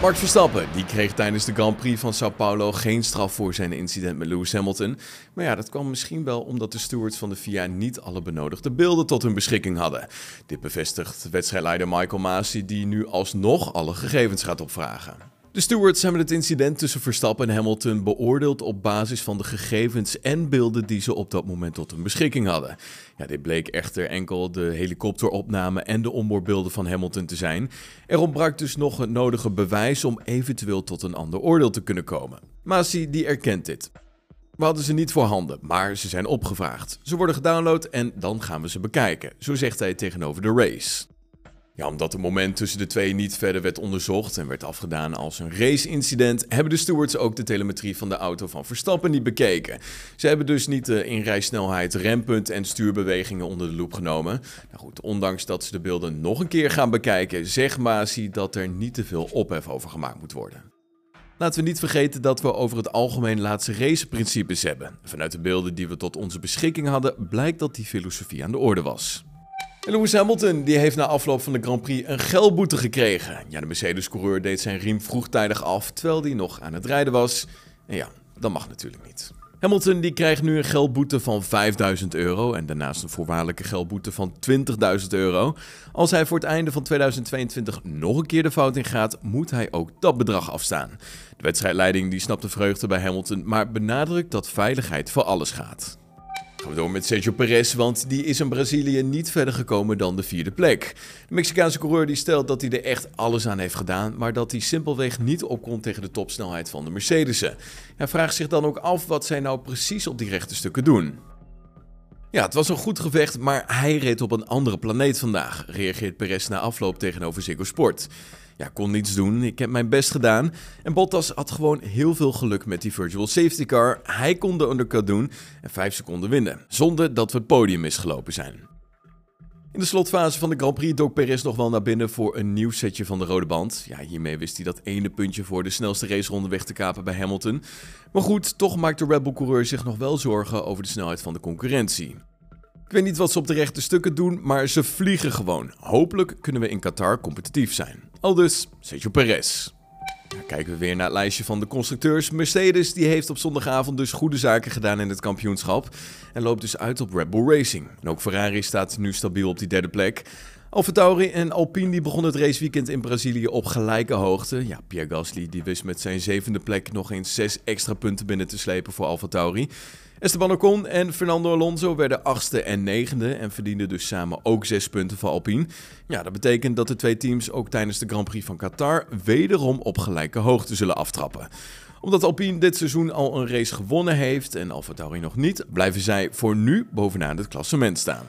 Max Verstappen die kreeg tijdens de Grand Prix van Sao Paulo geen straf voor zijn incident met Lewis Hamilton. Maar ja, dat kwam misschien wel omdat de stewards van de FIA niet alle benodigde beelden tot hun beschikking hadden. Dit bevestigt wedstrijdleider Michael Masi die nu alsnog alle gegevens gaat opvragen. De stewards hebben het incident tussen Verstappen en Hamilton beoordeeld op basis van de gegevens en beelden die ze op dat moment tot hun beschikking hadden. Ja, dit bleek echter enkel de helikopteropname en de onboardbeelden van Hamilton te zijn. Er ontbrak dus nog het nodige bewijs om eventueel tot een ander oordeel te kunnen komen. Masi die erkent dit. We hadden ze niet voorhanden, maar ze zijn opgevraagd. Ze worden gedownload en dan gaan we ze bekijken, zo zegt hij tegenover de race. Ja, omdat het moment tussen de twee niet verder werd onderzocht en werd afgedaan als een race-incident, hebben de stewards ook de telemetrie van de auto van Verstappen niet bekeken. Ze hebben dus niet de inrijsnelheid, rempunt en stuurbewegingen onder de loep genomen. Nou goed, ondanks dat ze de beelden nog een keer gaan bekijken, zegt Masi dat er niet te veel ophef over gemaakt moet worden. Laten we niet vergeten dat we over het algemeen laatste raceprincipes hebben. Vanuit de beelden die we tot onze beschikking hadden, blijkt dat die filosofie aan de orde was. Lewis Hamilton die heeft na afloop van de Grand Prix een gelboete gekregen. Ja, de Mercedes-coureur deed zijn riem vroegtijdig af terwijl hij nog aan het rijden was. En ja, dat mag natuurlijk niet. Hamilton die krijgt nu een geldboete van 5000 euro en daarnaast een voorwaardelijke geldboete van 20.000 euro. Als hij voor het einde van 2022 nog een keer de fout ingaat, moet hij ook dat bedrag afstaan. De wedstrijdleiding die snapt de vreugde bij Hamilton, maar benadrukt dat veiligheid voor alles gaat. Gaan we door met Sergio Perez, want die is in Brazilië niet verder gekomen dan de vierde plek. De Mexicaanse coureur die stelt dat hij er echt alles aan heeft gedaan, maar dat hij simpelweg niet opkomt tegen de topsnelheid van de Mercedes'en. Hij vraagt zich dan ook af wat zij nou precies op die rechte stukken doen. Ja, het was een goed gevecht, maar hij reed op een andere planeet vandaag, reageert Perez na afloop tegenover Ziggo Sport. Ja, kon niets doen. Ik heb mijn best gedaan. En Bottas had gewoon heel veel geluk met die virtual safety car. Hij kon de undercut doen en 5 seconden winnen. Zonder dat we het podium misgelopen zijn. In de slotfase van de Grand Prix dook Perez nog wel naar binnen voor een nieuw setje van de rode band. Ja, hiermee wist hij dat ene puntje voor de snelste raceronde weg te kapen bij Hamilton. Maar goed, toch maakt de Red Bull-coureur zich nog wel zorgen over de snelheid van de concurrentie. Ik weet niet wat ze op de rechte stukken doen, maar ze vliegen gewoon. Hopelijk kunnen we in Qatar competitief zijn. Aldus Sergio Perez. Dan kijken we weer naar het lijstje van de constructeurs. Mercedes die heeft op zondagavond dus goede zaken gedaan in het kampioenschap. En loopt dus uit op Red Bull Racing. En ook Ferrari staat nu stabiel op die derde plek. AlphaTauri en Alpine die begonnen het raceweekend in Brazilië op gelijke hoogte. Ja, Pierre Gasly die wist met zijn zevende plek nog eens zes extra punten binnen te slepen voor AlphaTauri. Esteban Ocon en Fernando Alonso werden achtste en negende en verdienden dus samen ook zes punten voor Alpine. Ja, dat betekent dat de twee teams ook tijdens de Grand Prix van Qatar wederom op gelijke hoogte zullen aftrappen omdat Alpine dit seizoen al een race gewonnen heeft en AlphaTauri nog niet, blijven zij voor nu bovenaan het klassement staan.